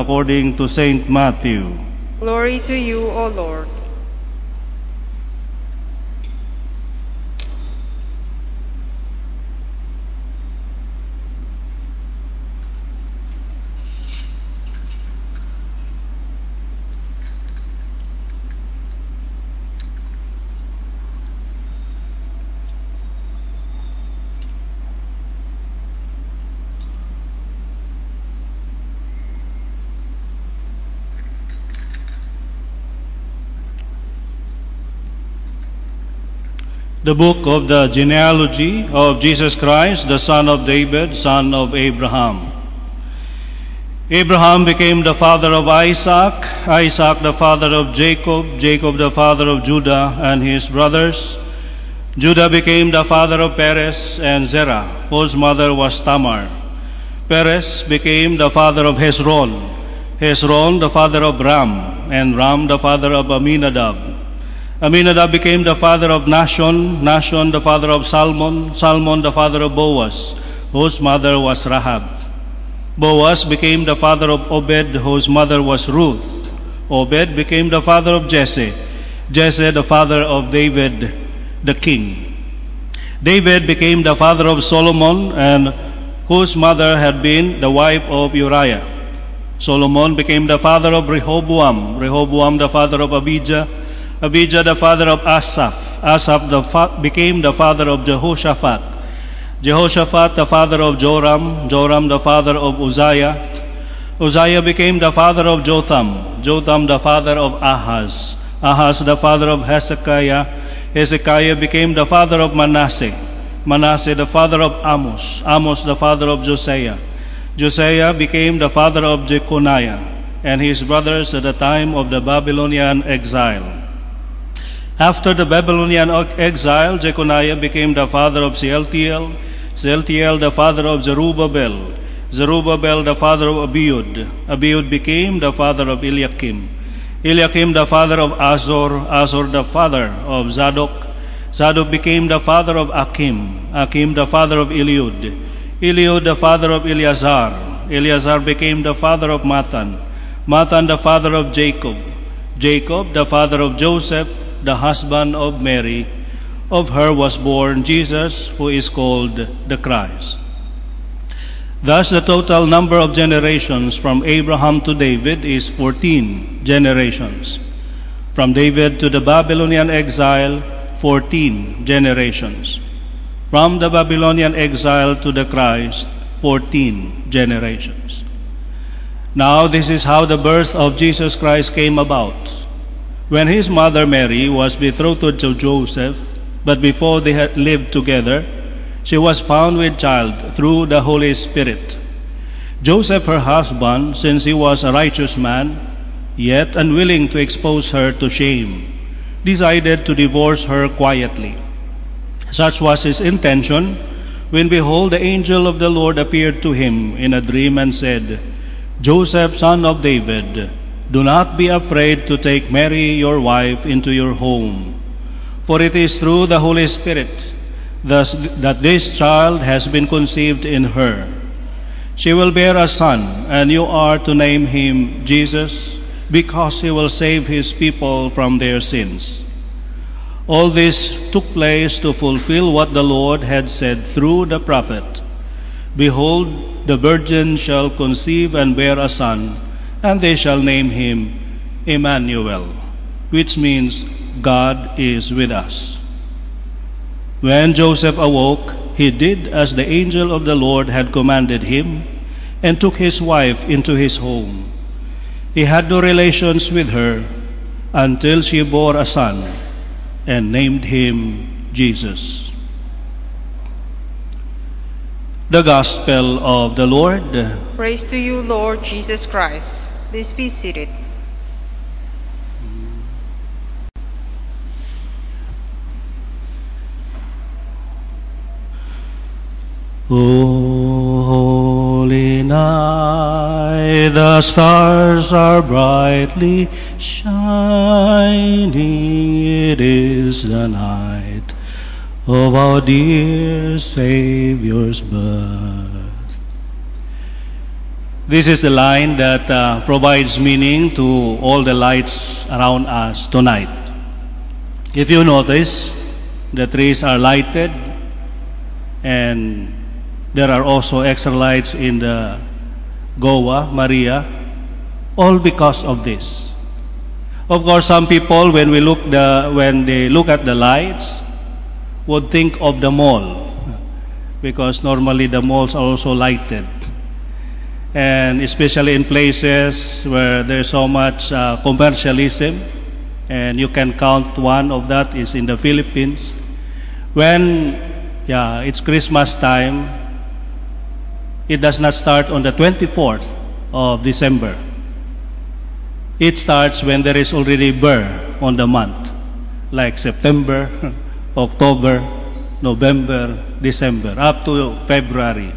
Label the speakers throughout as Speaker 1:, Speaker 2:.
Speaker 1: according to Saint Matthew.
Speaker 2: Glory to you, O Lord.
Speaker 1: The book of the genealogy of Jesus Christ, the son of David, son of Abraham. Abraham became the father of Isaac, Isaac the father of Jacob, Jacob the father of Judah and his brothers. Judah became the father of Perez and Zerah, whose mother was Tamar. Perez became the father of Hezron, Hezron the father of Ram, and Ram the father of Aminadab. Aminadab became the father of Nashon, Nashon the father of Salmon, Salmon the father of Boaz, whose mother was Rahab. Boaz became the father of Obed, whose mother was Ruth. Obed became the father of Jesse, Jesse the father of David the king. David became the father of Solomon, and whose mother had been the wife of Uriah. Solomon became the father of Rehoboam, Rehoboam the father of Abijah, Abijah the father of Asaph, Asaph the became the father of Jehoshaphat, Jehoshaphat the father of Joram, Joram the father of Uzziah, Uzziah became the father of Jotham, Jotham the father of Ahaz, Ahaz the father of Hezekiah, Hezekiah became the father of Manasseh, Manasseh the father of Amos, Amos the father of Josiah, Josiah became the father of Jeconiah and his brothers at the time of the Babylonian exile. After the Babylonian exile, Jeconiah became the father of Sealtiel, Sealtiel the father of Zerubbabel, Zerubbabel the father of Abiud, Abiud became the father of Eliakim, Eliakim the father of Azor, Azor the father of Zadok, Zadok became the father of Akim, Akim the father of Eliud, Eliud the father of Eleazar, Eleazar became the father of Matan, Matan the father of Jacob, Jacob the father of Joseph, the husband of Mary. Of her was born Jesus, who is called the Christ. Thus, the total number of generations from Abraham to David is 14 generations. From David to the Babylonian exile, 14 generations. From the Babylonian exile to the Christ, 14 generations. Now, this is how the birth of Jesus Christ came about. When his mother Mary was betrothed to Joseph, but before they had lived together, she was found with child through the Holy Spirit. Joseph, her husband, since he was a righteous man, yet unwilling to expose her to shame, decided to divorce her quietly. Such was his intention when behold the angel of the Lord appeared to him in a dream and said, Joseph, son of David, do not be afraid to take Mary, your wife, into your home, for it is through the Holy Spirit thus that this child has been conceived in her. She will bear a son, and you are to name him Jesus, because he will save his people from their sins. All this took place to fulfill what the Lord had said through the prophet Behold, the virgin shall conceive and bear a son and they shall name him Emmanuel, which means God is with us. When Joseph awoke, he did as the angel of the Lord had commanded him and took his wife into his home. He had no relations with her until she bore a son and named him Jesus. The Gospel of the Lord.
Speaker 2: Praise to you, Lord Jesus Christ. Please be seated.
Speaker 1: O holy night, the stars are brightly shining. It is the night of our dear Savior's birth. This is the line that uh, provides meaning to all the lights around us tonight. If you notice, the trees are lighted and there are also extra lights in the Goa, Maria, all because of this. Of course, some people, when we look the when they look at the lights, would think of the mall, because normally the malls are also lighted, and especially in places where there's so much uh, commercialism, and you can count one of that is in the Philippines. When yeah, it's Christmas time, it does not start on the 24th of December. It starts when there is already burr on the month, like September, October, November, December, up to February.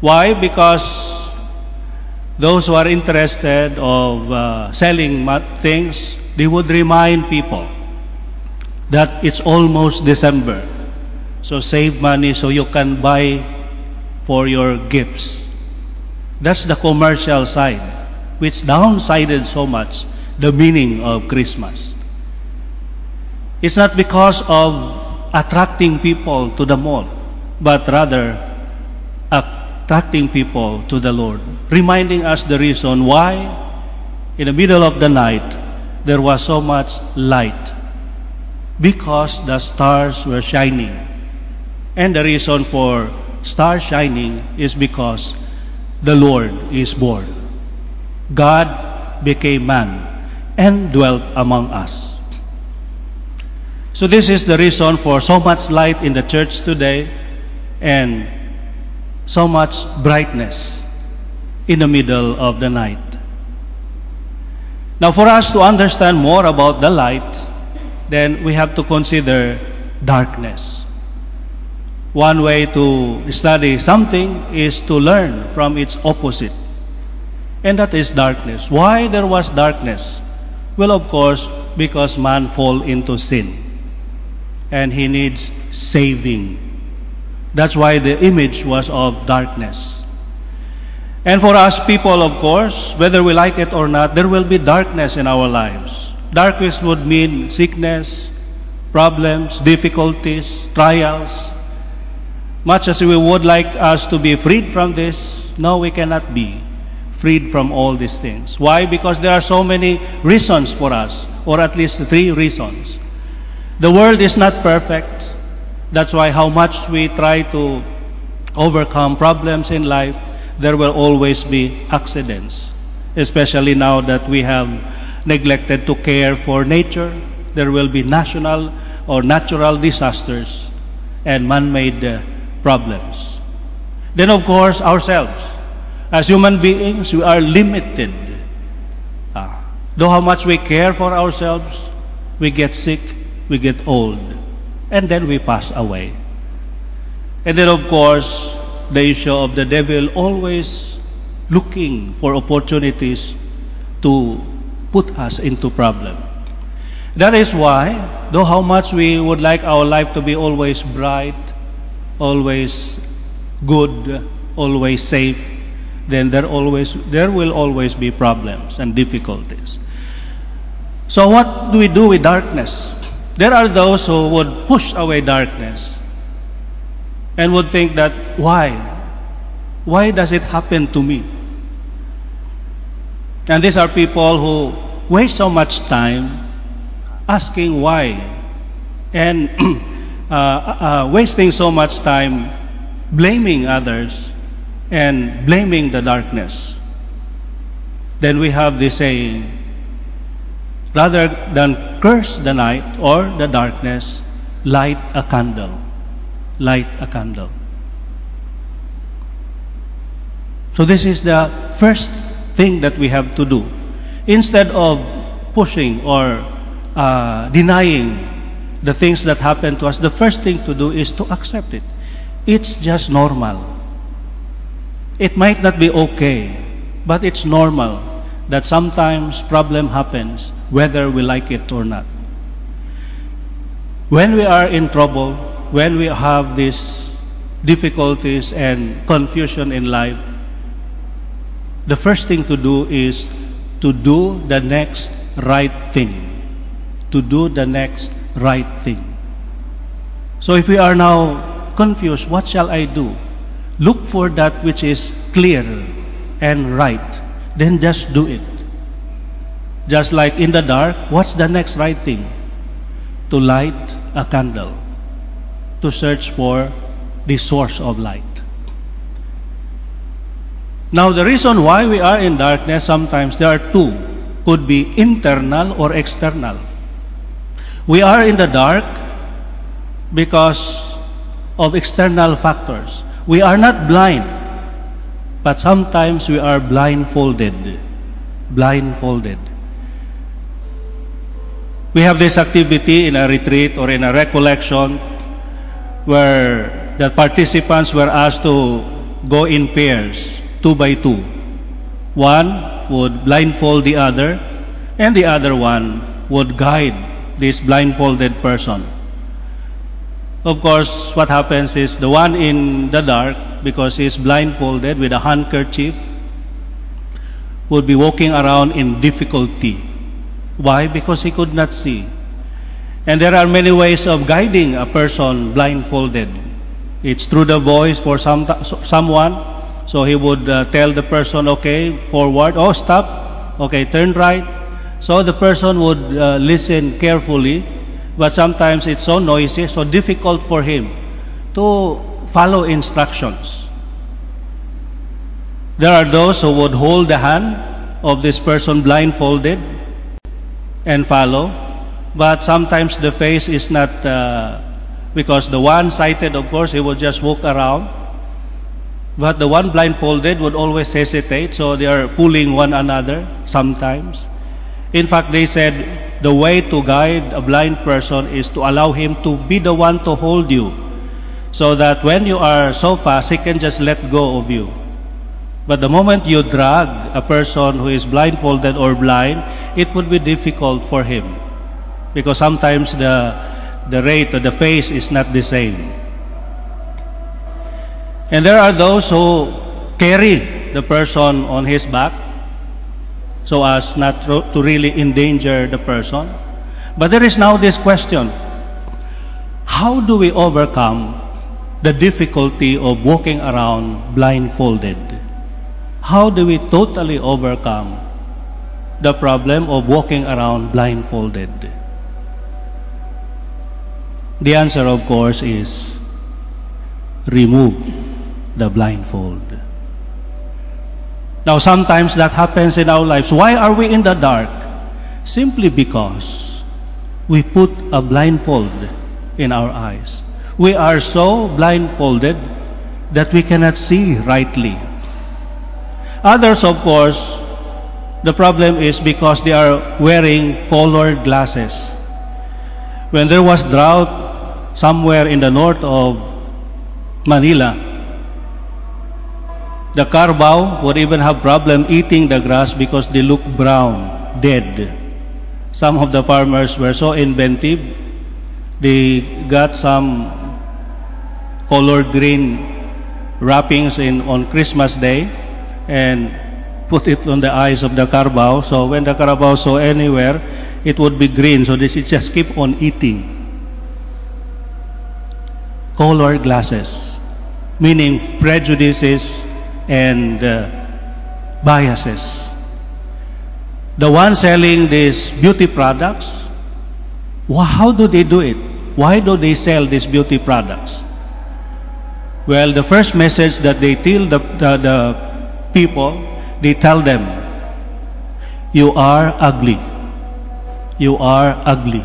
Speaker 1: Why? Because those who are interested of uh, selling things, they would remind people that it's almost December. So save money so you can buy for your gifts. That's the commercial side, which downsided so much the meaning of Christmas. It's not because of attracting people to the mall, but rather attracting people to the Lord, reminding us the reason why in the middle of the night there was so much light because the stars were shining. And the reason for star shining is because the Lord is born. God became man and dwelt among us. So this is the reason for so much light in the church today and so much brightness in the middle of the night. Now for us to understand more about the light, then we have to consider darkness. One way to study something is to learn from its opposite. And that is darkness. Why there was darkness? Well, of course, because man fall into sin. And he needs saving. That's why the image was of darkness. And for us people, of course, whether we like it or not, there will be darkness in our lives. Darkness would mean sickness, problems, difficulties, trials, much as we would like us to be freed from this, no, we cannot be freed from all these things. Why? Because there are so many reasons for us, or at least three reasons. The world is not perfect. That's why how much we try to overcome problems in life, there will always be accidents. Especially now that we have neglected to care for nature, there will be national or natural disasters and man-made uh, problems. Then, of course, ourselves. As human beings, we are limited. Ah, though how much we care for ourselves, we get sick, we get old, and then we pass away. And then, of course, the issue of the devil always looking for opportunities to put us into problem. That is why, though how much we would like our life to be always bright, always good, always safe, then there always there will always be problems and difficulties. So what do we do with darkness? There are those who would push away darkness and would think that why? Why does it happen to me? And these are people who waste so much time asking why. And uh, uh, wasting so much time blaming others and blaming the darkness, then we have this saying, rather than curse the night or the darkness, light a candle. Light a candle. So this is the first thing that we have to do. Instead of pushing or uh, denying the things that happen to us, the first thing to do is to accept it. It's just normal. It might not be okay, but it's normal that sometimes problem happens whether we like it or not. When we are in trouble, when we have these difficulties and confusion in life, the first thing to do is to do the next right thing. To do the next right thing. So if we are now confused, what shall I do? Look for that which is clear and right. Then just do it. Just like in the dark, what's the next right thing? To light a candle. To search for the source of light. Now, the reason why we are in darkness, sometimes there are two. Could be internal or external. We are in the dark because of external factors. We are not blind, but sometimes we are blindfolded. Blindfolded. We have this activity in a retreat or in a recollection where the participants were asked to go in pairs two by two. One would blindfold the other, and the other one would guide this blindfolded person. Of course, what happens is the one in the dark, because he is blindfolded with a handkerchief, would be walking around in difficulty. Why? Because he could not see. And there are many ways of guiding a person blindfolded. It's through the voice for some, someone, so he would uh, tell the person, okay, forward, oh, stop, okay, turn right. So the person would uh, listen carefully, but sometimes it's so noisy, so difficult for him to follow instructions. There are those who would hold the hand of this person blindfolded and follow, but sometimes the face is not, uh, because the one sighted, of course, he would just walk around but the one blindfolded would always hesitate, so they are pulling one another sometimes. In fact, they said the way to guide a blind person is to allow him to be the one to hold you, so that when you are so fast, he can just let go of you. But the moment you drag a person who is blindfolded or blind, it would be difficult for him because sometimes the the rate or the face is not the same. And there are those who carry the person on his back so as not to really endanger the person. But there is now this question How do we overcome the difficulty of walking around blindfolded? How do we totally overcome the problem of walking around blindfolded? The answer, of course, is remove the blindfold. Now, sometimes that happens in our lives. Why are we in the dark? Simply because we put a blindfold in our eyes. We are so blindfolded that we cannot see rightly. Others, of course, the problem is because they are wearing colored glasses. When there was drought somewhere in the north of Manila, the carabao would even have problem eating the grass because they look brown, dead. Some of the farmers were so inventive, they got some color green wrappings in on Christmas Day and put it on the eyes of the carabao. So when the carabao saw anywhere, it would be green. So they should just keep on eating. Color glasses, meaning prejudices and uh, biases. The one selling these beauty products, how do they do it? Why do they sell these beauty products? Well, the first message that they tell the, the, the people, they tell them, you are ugly. You are ugly.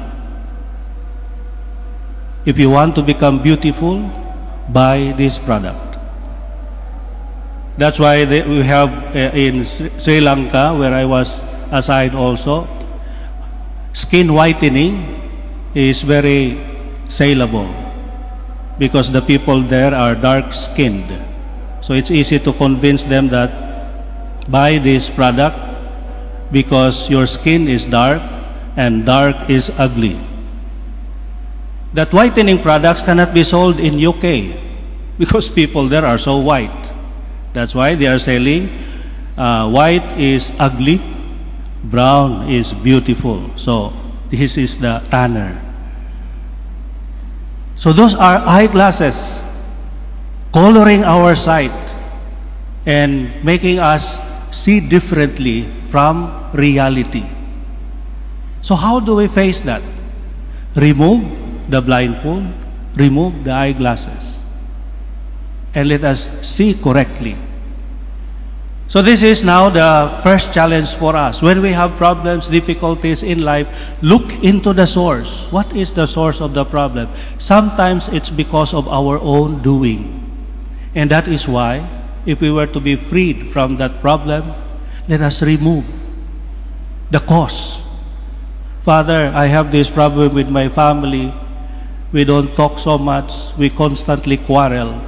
Speaker 1: If you want to become beautiful, buy this product. That's why they, we have uh, in Sri Lanka, where I was assigned also, skin whitening is very saleable because the people there are dark skinned. So it's easy to convince them that buy this product because your skin is dark and dark is ugly. That whitening products cannot be sold in UK because people there are so white. That's why they are selling uh, white is ugly, brown is beautiful. So this is the tanner. So those are eyeglasses coloring our sight and making us see differently from reality. So how do we face that? Remove the blindfold, remove the eyeglasses, and let us see correctly. So this is now the first challenge for us. When we have problems, difficulties in life, look into the source. What is the source of the problem? Sometimes it's because of our own doing. And that is why, if we were to be freed from that problem, let us remove the cause. Father, I have this problem with my family. We don't talk so much. We constantly quarrel.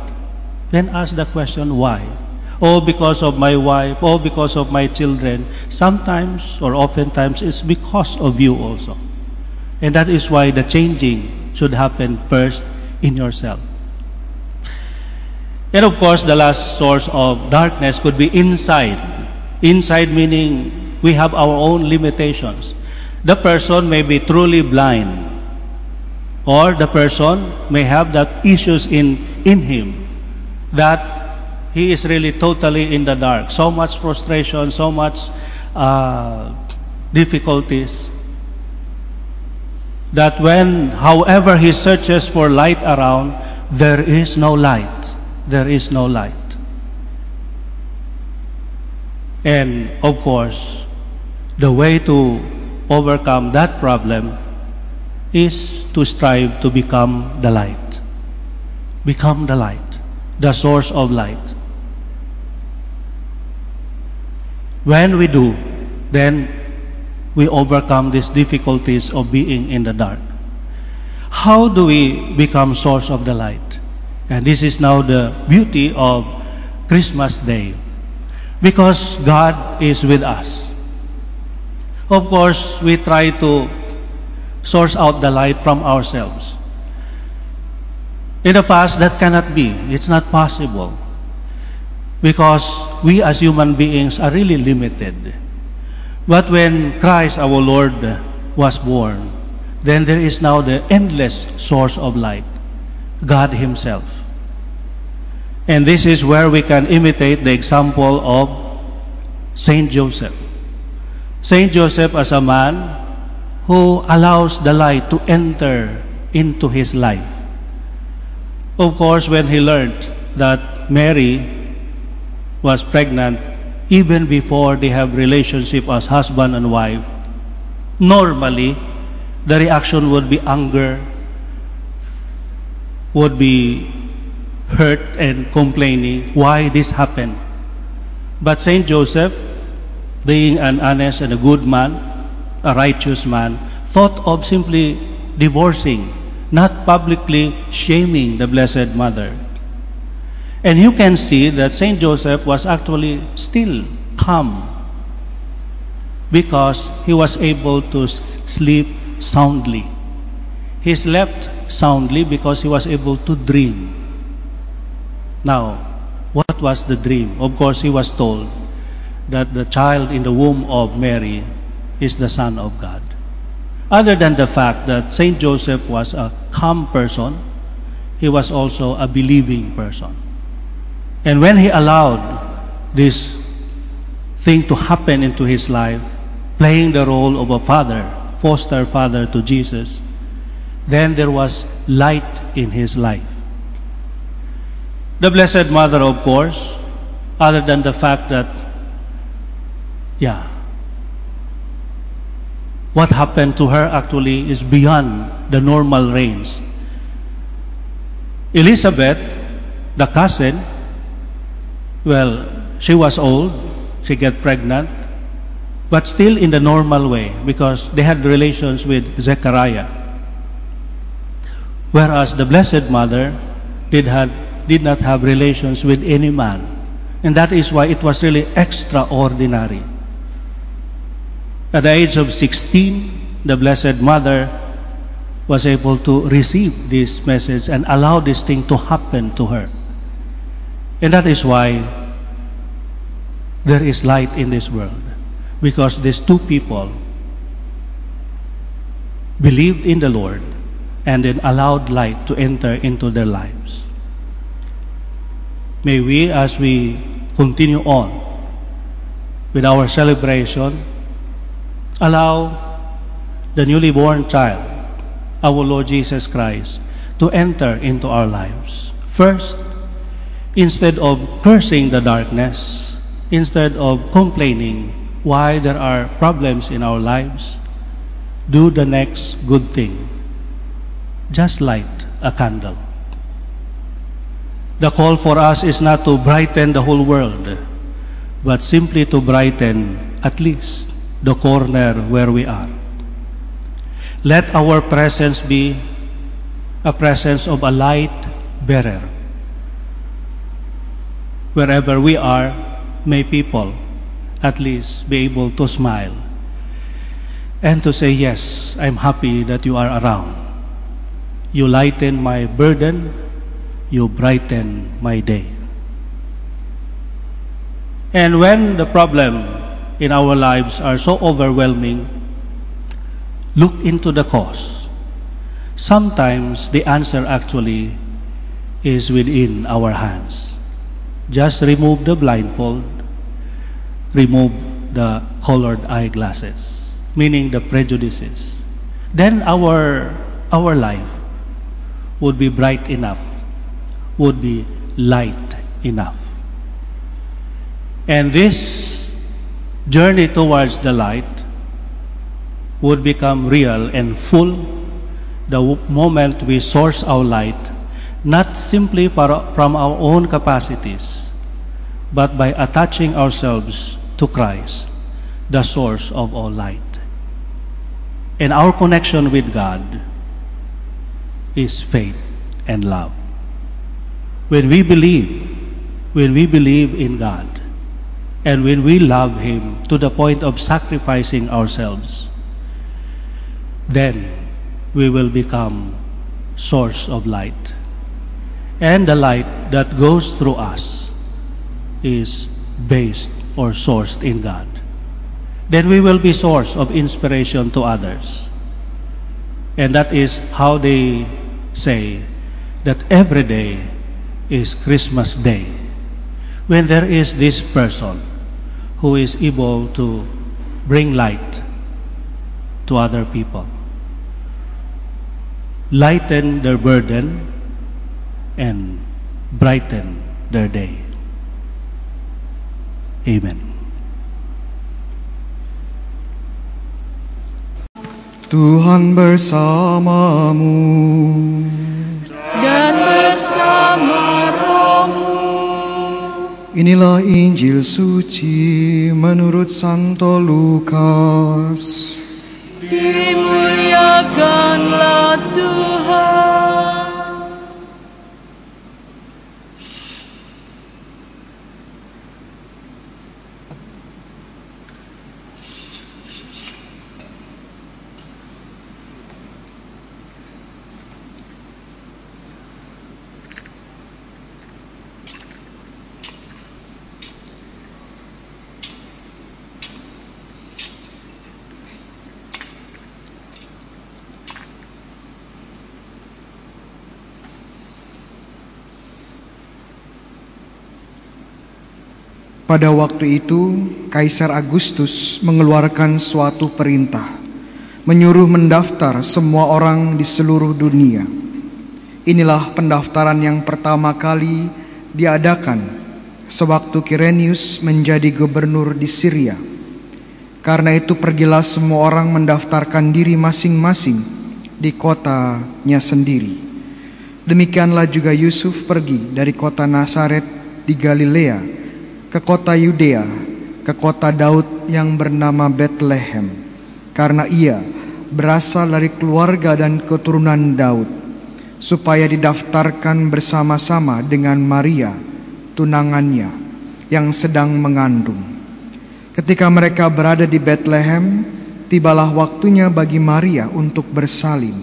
Speaker 1: Then ask the question, why? Oh, because of my wife. Oh, because of my children. Sometimes or oftentimes it's because of you also. And that is why the changing should happen first in yourself. And of course, the last source of darkness could be inside. Inside meaning we have our own limitations. The person may be truly blind, or the person may have that issues in, in him that he is really totally in the dark. So much frustration, so much uh, difficulties that when, however, he searches for light around, there is no light there is no light. And of course, the way to overcome that problem is to strive to become the light. Become the light, the source of light. When we do, then we overcome these difficulties of being in the dark. How do we become source of the light? And this is now the beauty of Christmas Day. Because God is with us. Of course, we try to source out the light from ourselves. In the past, that cannot be. It's not possible. Because we as human beings are really limited. But when Christ our Lord was born, then there is now the endless source of light. God Himself. And this is where we can imitate the example of Saint Joseph. Saint Joseph as a man who allows the light to enter into his life. Of course, when he learned that Mary was pregnant, even before they have relationship as husband and wife, normally the reaction would be anger, would be hurt and complaining why this happened. But Saint Joseph, being an honest and a good man, a righteous man, thought of simply divorcing, not publicly shaming the Blessed Mother. And you can see that Saint Joseph was actually still calm because he was able to sleep soundly. He slept soundly because he was able to dream. Now, what was the dream? Of course, he was told that the child in the womb of Mary is the Son of God. Other than the fact that Saint Joseph was a calm person, he was also a believing person. And when he allowed this thing to happen into his life, playing the role of a father, foster father to Jesus, then there was light in his life. The Blessed Mother, of course, other than the fact that, yeah, what happened to her actually is beyond the normal range. Elizabeth, the cousin, well, she was old, she got pregnant, but still in the normal way because they had relations with Zechariah. Whereas the Blessed Mother did, did not have relations with any man. And that is why it was really extraordinary. At the age of 16, the Blessed Mother was able to receive this message and allow this thing to happen to her. And that is why there is light in this world because these two people believed in the Lord and then allowed light to enter into their lives. May we, as we continue on with our celebration, allow the newly born child, our Lord Jesus Christ, to enter into our lives. First, instead of cursing the darkness, instead of complaining why there are problems in our lives, do the next good thing. Just light a candle. The call for us is not to brighten the whole world, but simply to brighten at least the corner where we are. Let our presence be a presence of a light bearer. Wherever we are, may people at least be able to smile and to say, Yes, I'm happy that you are around. You lighten my burden, you brighten my day. And when the problem in our lives are so overwhelming, look into the cause. Sometimes the answer actually is within our hands. Just remove the blindfold, remove the colored eyeglasses, meaning the prejudices. Then our our life would be bright enough, would be light enough. And this journey towards the light would become real and full the moment we source our light, not simply from our own capacities, but by attaching ourselves to Christ, the source of all light. And our connection with God is faith and love. When we believe, when we believe in God, and when we love Him to the point of sacrificing ourselves, then we will become source of light. And the light that goes through us is based or sourced in God. Then we will be source of inspiration to others. And that is how they say that every day is Christmas Day. When there is this person who is able to bring light to other people, lighten their burden, and brighten their day. Amen.
Speaker 3: Tuhan bersamamu
Speaker 4: dan bersama rohmu.
Speaker 3: Inilah Injil suci menurut Santo Lukas
Speaker 4: Dimuliakanlah Tuhan.
Speaker 3: Pada waktu itu, Kaisar Agustus mengeluarkan suatu perintah, menyuruh mendaftar semua orang di seluruh dunia. Inilah pendaftaran yang pertama kali diadakan sewaktu Kirenius menjadi gubernur di Syria. Karena itu pergilah semua orang mendaftarkan diri masing-masing di kotanya sendiri. Demikianlah juga Yusuf pergi dari kota Nazaret di Galilea ke kota Yudea, ke kota Daud yang bernama Bethlehem, karena ia berasal dari keluarga dan keturunan Daud, supaya didaftarkan bersama-sama dengan Maria, tunangannya, yang sedang mengandung. Ketika mereka berada di Bethlehem, tibalah waktunya bagi Maria untuk bersalin,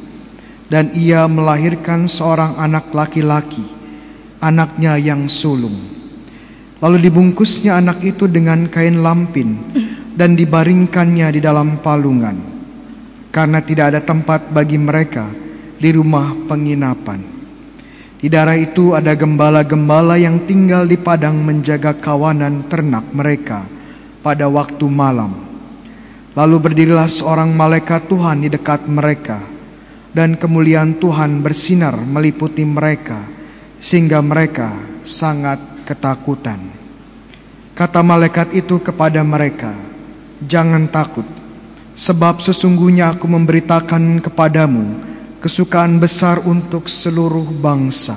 Speaker 3: dan ia melahirkan seorang anak laki-laki, anaknya yang sulung. Lalu dibungkusnya anak itu dengan kain lampin dan dibaringkannya di dalam palungan, karena tidak ada tempat bagi mereka di rumah penginapan. Di daerah itu ada gembala-gembala yang tinggal di padang menjaga kawanan ternak mereka pada waktu malam. Lalu berdirilah seorang malaikat Tuhan di dekat mereka, dan kemuliaan Tuhan bersinar meliputi mereka, sehingga mereka sangat ketakutan. Kata malaikat itu kepada mereka, "Jangan takut, sebab sesungguhnya Aku memberitakan kepadamu kesukaan besar untuk seluruh bangsa.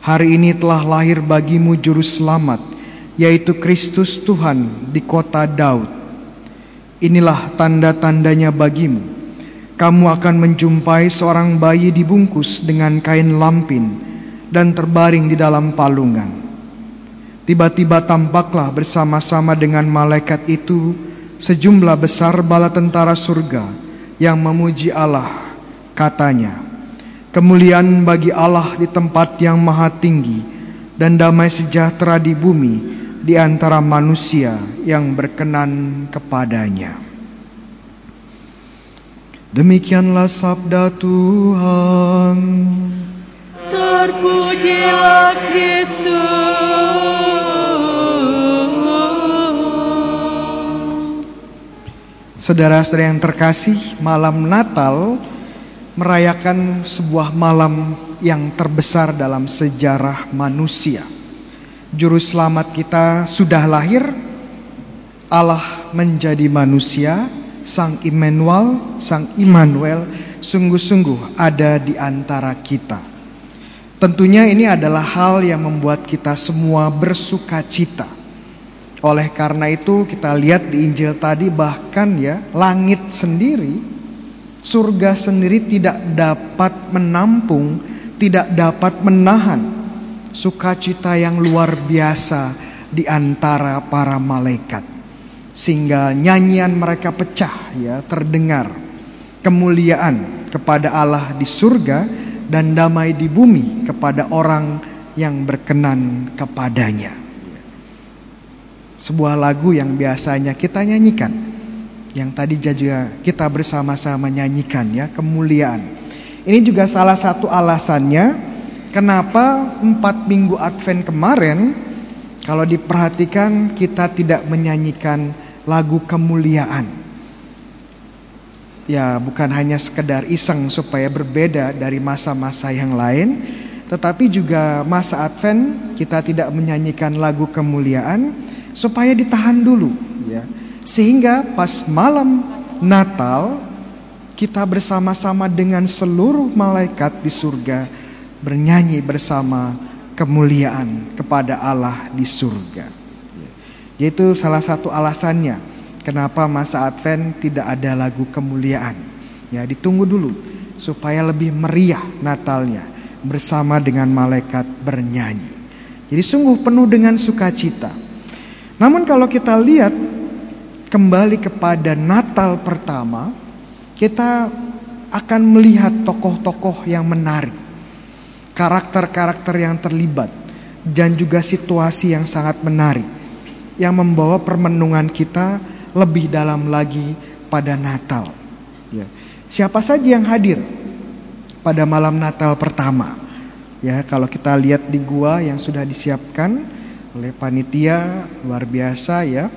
Speaker 3: Hari ini telah lahir bagimu juru selamat, yaitu Kristus Tuhan di kota Daud. Inilah tanda-tandanya bagimu." Kamu akan menjumpai seorang bayi dibungkus dengan kain lampin dan terbaring di dalam palungan. Tiba-tiba tampaklah bersama-sama dengan malaikat itu sejumlah besar bala tentara surga yang memuji Allah. Katanya, kemuliaan bagi Allah di tempat yang maha tinggi dan damai sejahtera di bumi di antara manusia yang berkenan kepadanya. Demikianlah sabda Tuhan.
Speaker 4: Terpujilah Kristus.
Speaker 3: Saudara-saudara yang terkasih, malam Natal merayakan sebuah malam yang terbesar dalam sejarah manusia. Juru selamat kita sudah lahir, Allah menjadi manusia, Sang Immanuel, Sang Immanuel sungguh-sungguh ada di antara kita. Tentunya ini adalah hal yang membuat kita semua bersuka cita. Oleh karena itu kita lihat di Injil tadi bahkan ya langit sendiri, surga sendiri tidak dapat menampung, tidak dapat menahan sukacita yang luar biasa di antara para malaikat. Sehingga nyanyian mereka pecah ya, terdengar kemuliaan kepada Allah di surga dan damai di bumi kepada orang yang berkenan kepadanya. Sebuah lagu yang biasanya kita nyanyikan, yang tadi juga kita bersama-sama nyanyikan ya, kemuliaan. Ini juga salah satu alasannya kenapa empat minggu Advent kemarin kalau diperhatikan kita tidak menyanyikan lagu kemuliaan. Ya, bukan hanya sekedar iseng supaya berbeda dari masa-masa yang lain, tetapi juga masa Advent kita tidak menyanyikan lagu kemuliaan supaya ditahan dulu, ya. Sehingga pas malam Natal kita bersama-sama dengan seluruh malaikat di surga bernyanyi bersama kemuliaan kepada Allah di surga. Yaitu salah satu alasannya kenapa masa Advent tidak ada lagu kemuliaan. Ya, ditunggu dulu supaya lebih meriah Natalnya bersama dengan malaikat bernyanyi. Jadi sungguh penuh dengan sukacita. Namun kalau kita lihat kembali kepada Natal pertama, kita akan melihat tokoh-tokoh yang menarik. Karakter-karakter yang terlibat dan juga situasi yang sangat menarik yang membawa permenungan kita lebih dalam lagi pada Natal. Ya. Siapa saja yang hadir pada malam Natal pertama? Ya, kalau kita lihat di gua yang sudah disiapkan oleh panitia luar biasa ya.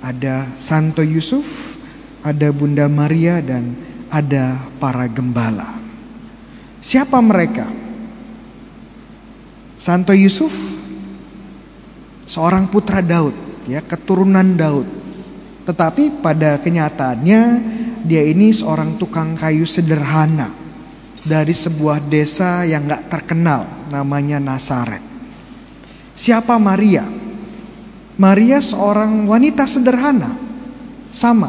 Speaker 3: Ada Santo Yusuf, ada Bunda Maria dan ada para gembala. Siapa mereka? Santo Yusuf seorang putra Daud ya keturunan Daud. Tetapi pada kenyataannya dia ini seorang tukang kayu sederhana dari sebuah desa yang gak terkenal namanya Nasaret. Siapa Maria? Maria seorang wanita sederhana, sama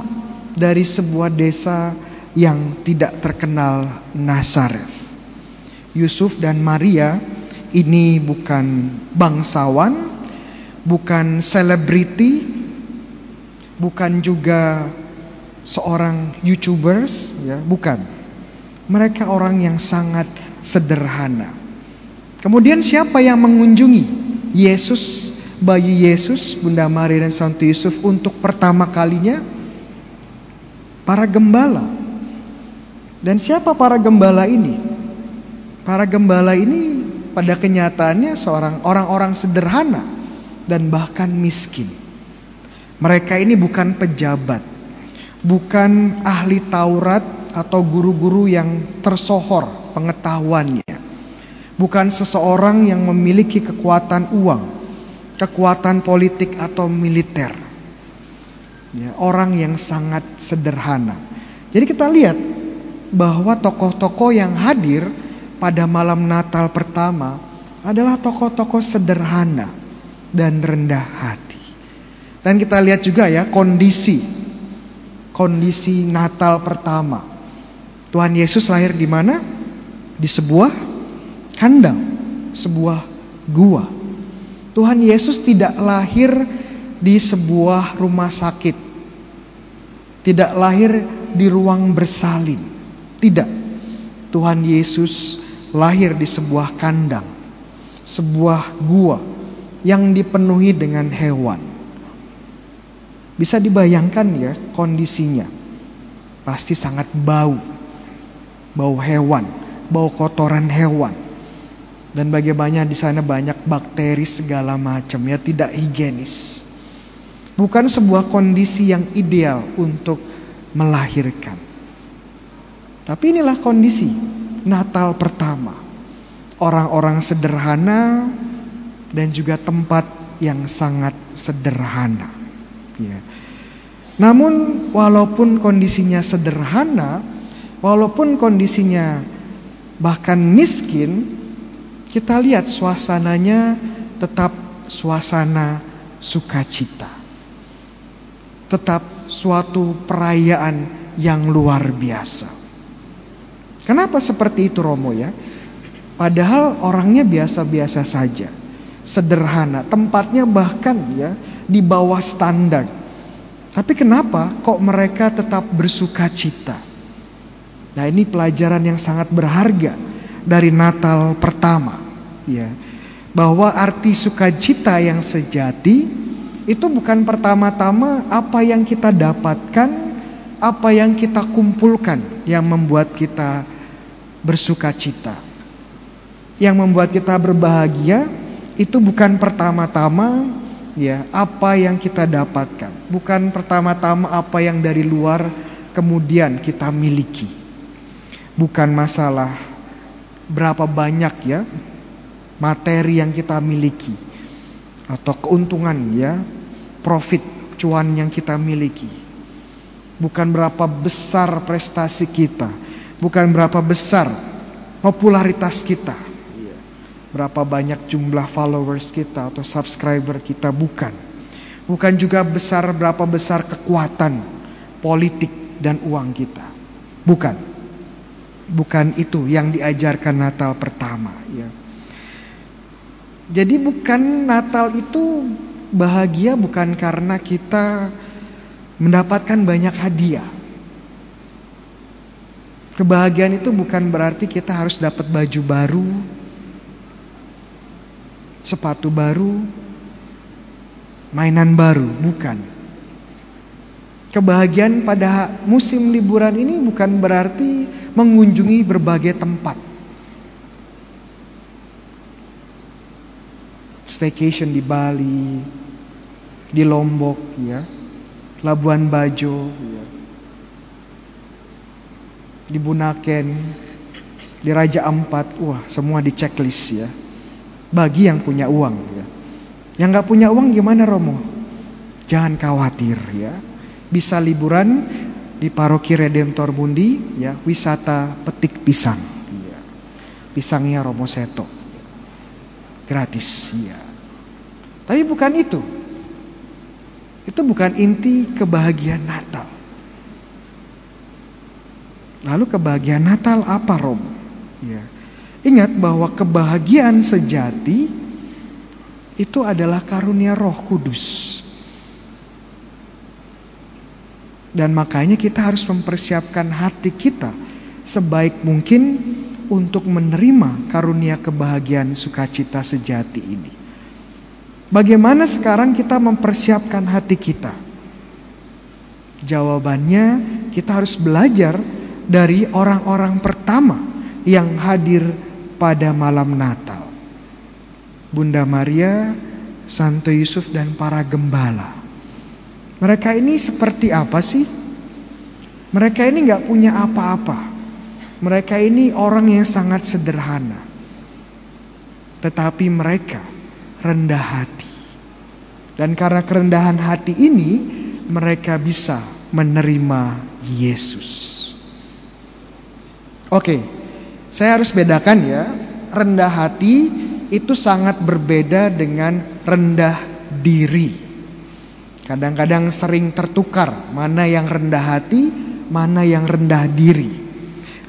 Speaker 3: dari sebuah desa yang tidak terkenal Nasaret. Yusuf dan Maria ini bukan bangsawan, bukan selebriti, bukan juga seorang YouTubers, ya, bukan. Mereka orang yang sangat sederhana. Kemudian siapa yang mengunjungi Yesus bayi Yesus, Bunda Maria dan Santo Yusuf untuk pertama kalinya para gembala. Dan siapa para gembala ini? Para gembala ini pada kenyataannya seorang orang-orang sederhana dan bahkan miskin. Mereka ini bukan pejabat, bukan ahli Taurat atau guru-guru yang tersohor pengetahuannya. Bukan seseorang yang memiliki kekuatan uang, kekuatan politik atau militer. Ya, orang yang sangat sederhana. Jadi kita lihat bahwa tokoh-tokoh yang hadir pada malam Natal pertama adalah tokoh-tokoh sederhana dan rendah hati. Dan kita lihat juga ya kondisi kondisi Natal pertama. Tuhan Yesus lahir di mana? Di sebuah kandang, sebuah gua. Tuhan Yesus tidak lahir di sebuah rumah sakit. Tidak lahir di ruang bersalin. Tidak. Tuhan Yesus lahir di sebuah kandang, sebuah gua yang dipenuhi dengan hewan. Bisa dibayangkan ya kondisinya. Pasti sangat bau. Bau hewan, bau kotoran hewan. Dan bagaimana di sana banyak bakteri segala macam ya tidak higienis. Bukan sebuah kondisi yang ideal untuk melahirkan. Tapi inilah kondisi Natal pertama. Orang-orang sederhana dan juga tempat yang sangat sederhana. Ya. Namun walaupun kondisinya sederhana, walaupun kondisinya bahkan miskin, kita lihat suasananya tetap suasana sukacita. Tetap suatu perayaan yang luar biasa. Kenapa seperti itu Romo ya? Padahal orangnya biasa-biasa saja. Sederhana, tempatnya bahkan ya di bawah standar. Tapi kenapa kok mereka tetap bersuka cita? Nah, ini pelajaran yang sangat berharga dari Natal pertama, ya. Bahwa arti sukacita yang sejati itu bukan pertama-tama apa yang kita dapatkan, apa yang kita kumpulkan yang membuat kita bersuka cita. Yang membuat kita berbahagia itu bukan pertama-tama ya apa yang kita dapatkan, bukan pertama-tama apa yang dari luar kemudian kita miliki. Bukan masalah berapa banyak ya materi yang kita miliki atau keuntungan ya, profit, cuan yang kita miliki. Bukan berapa besar prestasi kita, bukan berapa besar popularitas kita. Berapa banyak jumlah followers kita atau subscriber kita bukan. Bukan juga besar berapa besar kekuatan politik dan uang kita. Bukan. Bukan itu yang diajarkan Natal pertama ya. Jadi bukan Natal itu bahagia bukan karena kita mendapatkan banyak hadiah. Kebahagiaan itu bukan berarti kita harus dapat baju baru, sepatu baru, mainan baru, bukan. Kebahagiaan pada musim liburan ini bukan berarti mengunjungi berbagai tempat. Staycation di Bali, di Lombok, ya, Labuan Bajo, ya, di Bunaken, di Raja Ampat, wah semua di checklist ya bagi yang punya uang ya. Yang nggak punya uang gimana Romo? Jangan khawatir ya. Bisa liburan di Paroki Redemptor Mundi ya, wisata petik pisang. Ya. Pisangnya Romo Seto. Gratis ya. Tapi bukan itu. Itu bukan inti kebahagiaan Natal. Lalu kebahagiaan Natal apa Romo? Ya. Ingat bahwa kebahagiaan sejati itu adalah karunia Roh Kudus. Dan makanya kita harus mempersiapkan hati kita sebaik mungkin untuk menerima karunia kebahagiaan sukacita sejati ini. Bagaimana sekarang kita mempersiapkan hati kita? Jawabannya, kita harus belajar dari orang-orang pertama yang hadir pada malam Natal. Bunda Maria, Santo Yusuf dan para gembala. Mereka ini seperti apa sih? Mereka ini nggak punya apa-apa. Mereka ini orang yang sangat sederhana. Tetapi mereka rendah hati. Dan karena kerendahan hati ini, mereka bisa menerima Yesus. Oke, saya harus bedakan ya. Rendah hati itu sangat berbeda dengan rendah diri. Kadang-kadang sering tertukar mana yang rendah hati, mana yang rendah diri.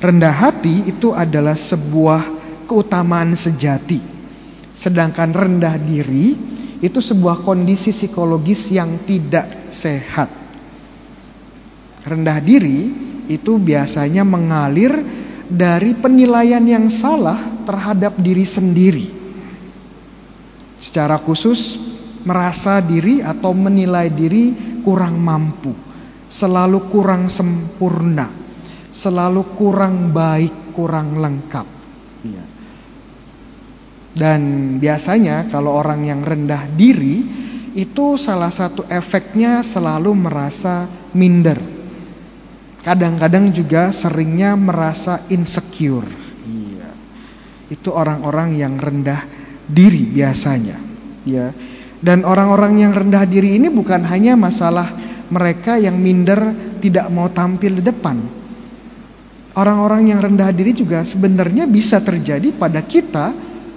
Speaker 3: Rendah hati itu adalah sebuah keutamaan sejati. Sedangkan rendah diri itu sebuah kondisi psikologis yang tidak sehat. Rendah diri itu biasanya mengalir dari penilaian yang salah terhadap diri sendiri. Secara khusus merasa diri atau menilai diri kurang mampu, selalu kurang sempurna selalu kurang baik, kurang lengkap. Ya. Dan biasanya kalau orang yang rendah diri itu salah satu efeknya selalu merasa minder. Kadang-kadang juga seringnya merasa insecure. Iya. Itu orang-orang yang rendah diri biasanya. Ya. Dan orang-orang yang rendah diri ini bukan hanya masalah mereka yang minder tidak mau tampil di depan, Orang-orang yang rendah diri juga sebenarnya bisa terjadi pada kita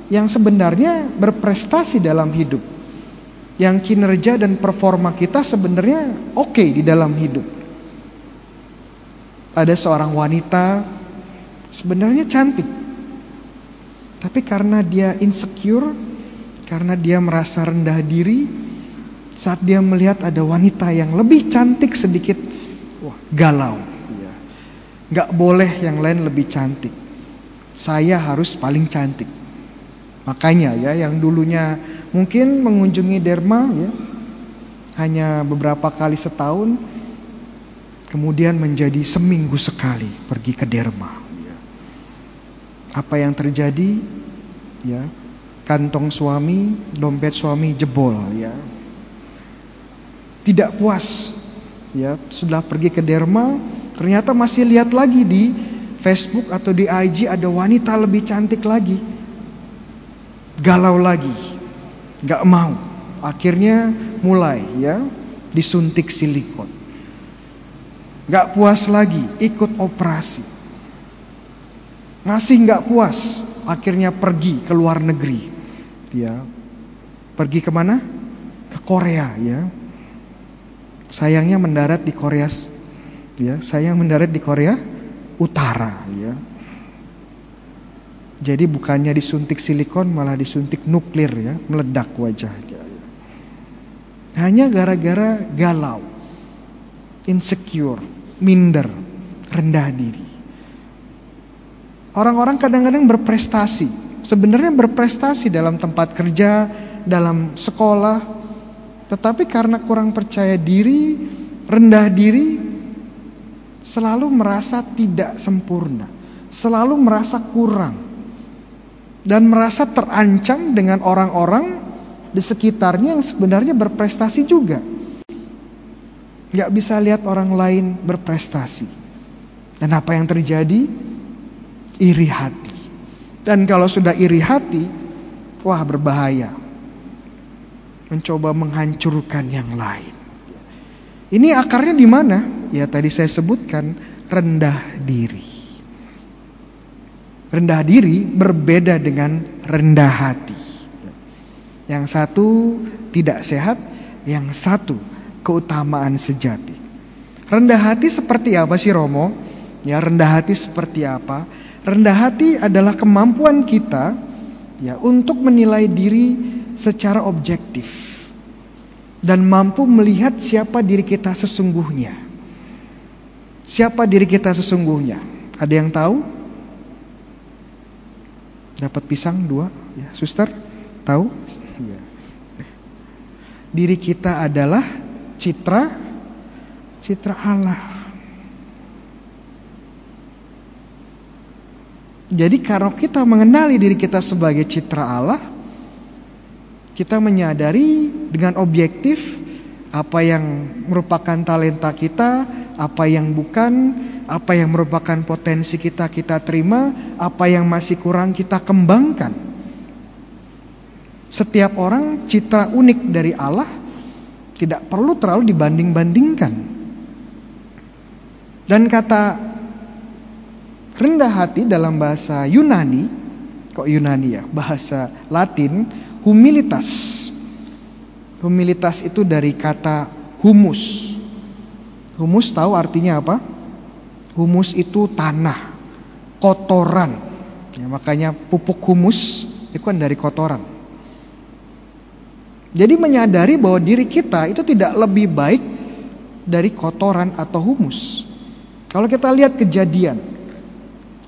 Speaker 3: yang sebenarnya berprestasi dalam hidup. Yang kinerja dan performa kita sebenarnya oke okay di dalam hidup. Ada seorang wanita sebenarnya cantik. Tapi karena dia insecure, karena dia merasa rendah diri, saat dia melihat ada wanita yang lebih cantik sedikit, wah galau Gak boleh yang lain lebih cantik. Saya harus paling cantik. Makanya ya yang dulunya mungkin mengunjungi derma ya hanya beberapa kali setahun kemudian menjadi seminggu sekali pergi ke derma ya. Apa yang terjadi ya kantong suami, dompet suami jebol ya. Tidak puas ya sudah pergi ke derma Ternyata masih lihat lagi di Facebook atau di IG ada wanita lebih cantik lagi. Galau lagi. Gak mau. Akhirnya mulai ya disuntik silikon. Gak puas lagi ikut operasi. Masih gak puas. Akhirnya pergi ke luar negeri. Ya. Pergi ke mana? Ke Korea ya. Sayangnya mendarat di Korea ya saya mendarat di Korea Utara ya jadi bukannya disuntik silikon malah disuntik nuklir ya meledak wajahnya ya. hanya gara-gara galau insecure minder rendah diri orang-orang kadang-kadang berprestasi sebenarnya berprestasi dalam tempat kerja dalam sekolah tetapi karena kurang percaya diri rendah diri selalu merasa tidak sempurna, selalu merasa kurang, dan merasa terancam dengan orang-orang di sekitarnya yang sebenarnya berprestasi juga. Gak bisa lihat orang lain berprestasi. Dan apa yang terjadi? Iri hati. Dan kalau sudah iri hati, wah berbahaya. Mencoba menghancurkan yang lain. Ini akarnya di mana? Ya tadi saya sebutkan rendah diri. Rendah diri berbeda dengan rendah hati. Yang satu tidak sehat, yang satu keutamaan sejati. Rendah hati seperti apa sih Romo? Ya rendah hati seperti apa? Rendah hati adalah kemampuan kita ya untuk menilai diri secara objektif dan mampu melihat siapa diri kita sesungguhnya. Siapa diri kita sesungguhnya? Ada yang tahu? Dapat pisang dua, ya, suster? Tahu? Ya. diri kita adalah citra citra Allah. Jadi kalau kita mengenali diri kita sebagai citra Allah, kita menyadari dengan objektif apa yang merupakan talenta kita, apa yang bukan, apa yang merupakan potensi kita kita terima, apa yang masih kurang kita kembangkan. Setiap orang citra unik dari Allah tidak perlu terlalu dibanding-bandingkan. Dan kata rendah hati dalam bahasa Yunani, kok Yunani ya, bahasa Latin, humilitas. Humilitas itu dari kata humus. Humus tahu artinya apa? Humus itu tanah, kotoran. Ya, makanya pupuk humus itu kan dari kotoran. Jadi menyadari bahwa diri kita itu tidak lebih baik dari kotoran atau humus. Kalau kita lihat kejadian,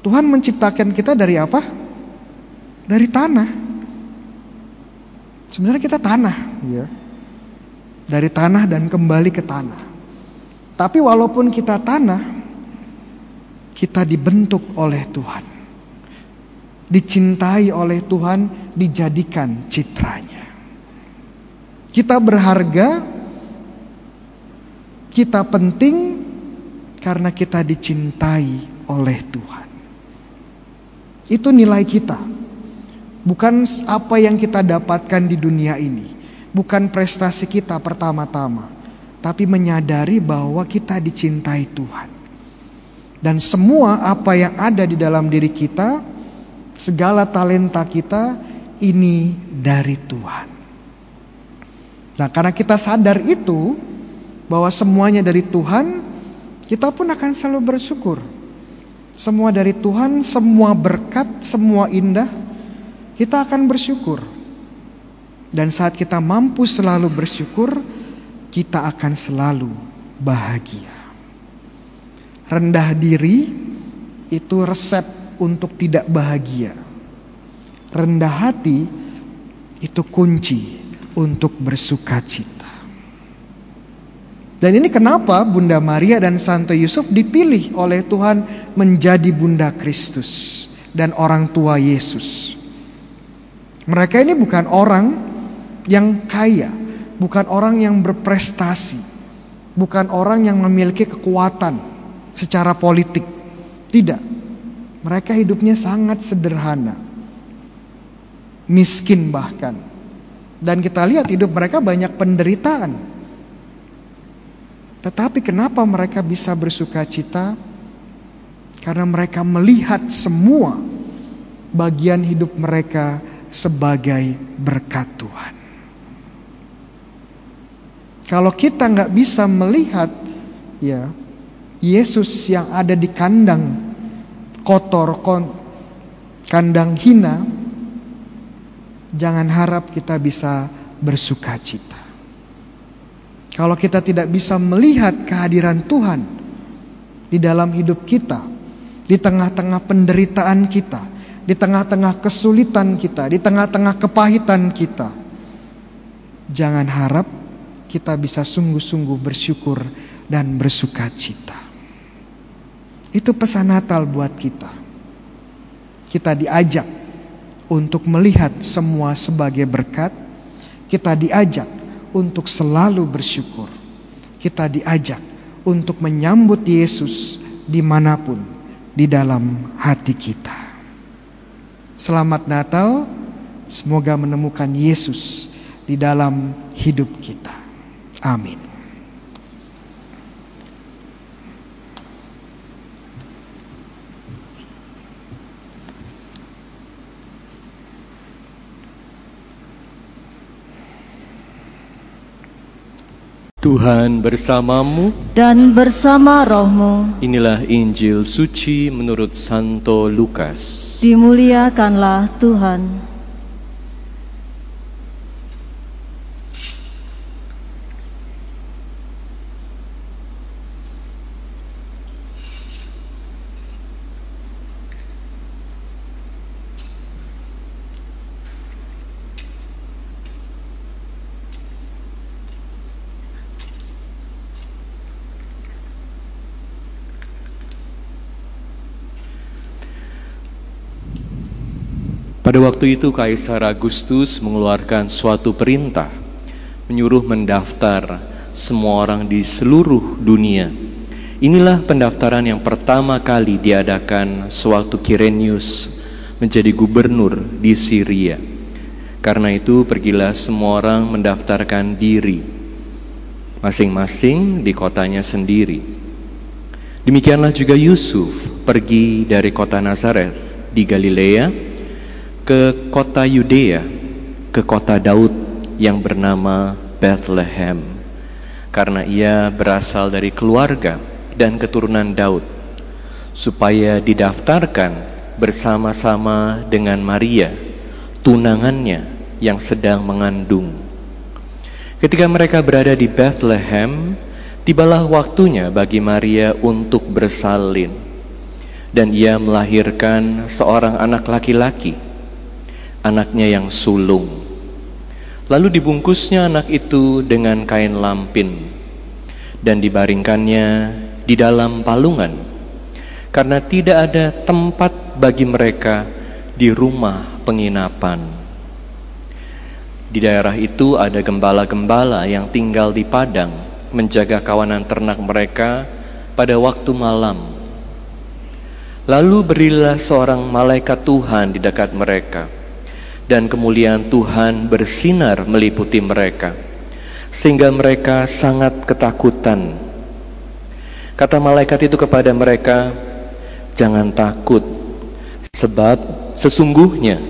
Speaker 3: Tuhan menciptakan kita dari apa? Dari tanah. Sebenarnya kita tanah, ya. Dari tanah dan kembali ke tanah. Tapi walaupun kita tanah, kita dibentuk oleh Tuhan. Dicintai oleh Tuhan, dijadikan citranya. Kita berharga, kita penting karena kita dicintai oleh Tuhan. Itu nilai kita. Bukan apa yang kita dapatkan di dunia ini. Bukan prestasi kita pertama-tama. Tapi menyadari bahwa kita dicintai Tuhan. Dan semua apa yang ada di dalam diri kita, segala talenta kita, ini dari Tuhan. Nah karena kita sadar itu, bahwa semuanya dari Tuhan, kita pun akan selalu bersyukur. Semua dari Tuhan, semua berkat, semua indah, kita akan bersyukur. Dan saat kita mampu selalu bersyukur, kita akan selalu bahagia. Rendah diri itu resep untuk tidak bahagia. Rendah hati itu kunci untuk bersuka cita. Dan ini kenapa Bunda Maria dan Santo Yusuf dipilih oleh Tuhan menjadi Bunda Kristus dan orang tua Yesus. Mereka ini bukan orang yang kaya, bukan orang yang berprestasi, bukan orang yang memiliki kekuatan secara politik. Tidak. Mereka hidupnya sangat sederhana. Miskin bahkan. Dan kita lihat hidup mereka banyak penderitaan. Tetapi kenapa mereka bisa bersuka cita? Karena mereka melihat semua bagian hidup mereka sebagai berkat Tuhan. Kalau kita nggak bisa melihat ya Yesus yang ada di kandang kotor, kandang hina, jangan harap kita bisa bersuka cita. Kalau kita tidak bisa melihat kehadiran Tuhan di dalam hidup kita, di tengah-tengah penderitaan kita, di tengah-tengah kesulitan kita, di tengah-tengah kepahitan kita, jangan harap kita bisa sungguh-sungguh bersyukur dan bersuka cita. Itu pesan Natal buat kita. Kita diajak untuk melihat semua sebagai berkat. Kita diajak untuk selalu bersyukur. Kita diajak untuk menyambut Yesus di mana pun di dalam hati kita. Selamat Natal, semoga menemukan Yesus di dalam hidup kita. Amin.
Speaker 5: Tuhan bersamamu
Speaker 4: dan bersama rohmu.
Speaker 5: Inilah Injil suci menurut Santo Lukas.
Speaker 4: Dimuliakanlah Tuhan.
Speaker 5: Pada waktu itu Kaisar Agustus mengeluarkan suatu perintah menyuruh mendaftar semua orang di seluruh dunia. Inilah pendaftaran yang pertama kali diadakan sewaktu Kirenius menjadi gubernur di Syria. Karena itu pergilah semua orang mendaftarkan diri masing-masing di kotanya sendiri. Demikianlah juga Yusuf pergi dari kota Nazareth di Galilea ke kota Yudea, ke kota Daud yang bernama Bethlehem, karena ia berasal dari keluarga dan keturunan Daud, supaya didaftarkan bersama-sama dengan Maria, tunangannya yang sedang mengandung. Ketika mereka berada di Bethlehem, tibalah waktunya bagi Maria untuk bersalin, dan ia melahirkan seorang anak laki-laki anaknya yang sulung. Lalu dibungkusnya anak itu dengan kain lampin dan dibaringkannya di dalam palungan karena tidak ada tempat bagi mereka di rumah penginapan. Di daerah itu ada gembala-gembala yang tinggal di padang menjaga kawanan ternak mereka pada waktu malam. Lalu berilah seorang malaikat Tuhan di dekat mereka dan kemuliaan Tuhan bersinar meliputi mereka, sehingga mereka sangat ketakutan. Kata malaikat itu kepada mereka, "Jangan takut, sebab sesungguhnya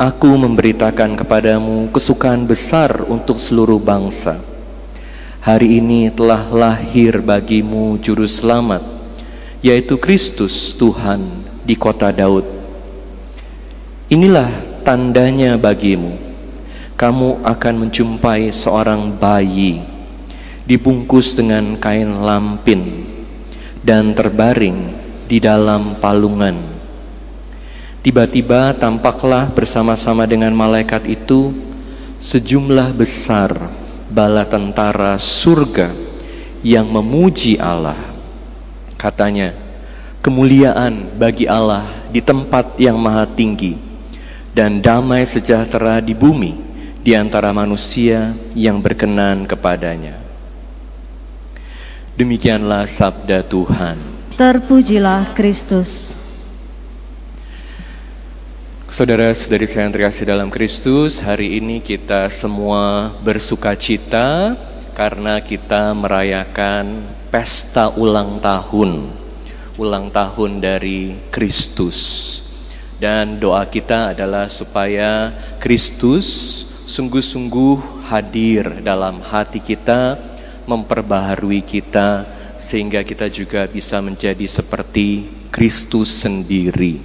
Speaker 5: aku memberitakan kepadamu kesukaan besar untuk seluruh bangsa. Hari ini telah lahir bagimu Juru Selamat, yaitu Kristus Tuhan di kota Daud. Inilah tandanya bagimu. Kamu akan menjumpai seorang bayi dibungkus dengan kain lampin dan terbaring di dalam palungan. Tiba-tiba tampaklah bersama-sama dengan malaikat itu sejumlah besar bala tentara surga yang memuji Allah. Katanya, kemuliaan bagi Allah di tempat yang maha tinggi dan damai sejahtera di bumi di antara manusia yang berkenan kepadanya. Demikianlah sabda Tuhan.
Speaker 4: Terpujilah Kristus.
Speaker 5: Saudara-saudari saya yang terkasih dalam Kristus, hari ini kita semua bersuka cita karena kita merayakan pesta ulang tahun, ulang tahun dari Kristus. Dan doa kita adalah supaya Kristus sungguh-sungguh hadir dalam hati kita, memperbaharui kita, sehingga kita juga bisa menjadi seperti Kristus sendiri.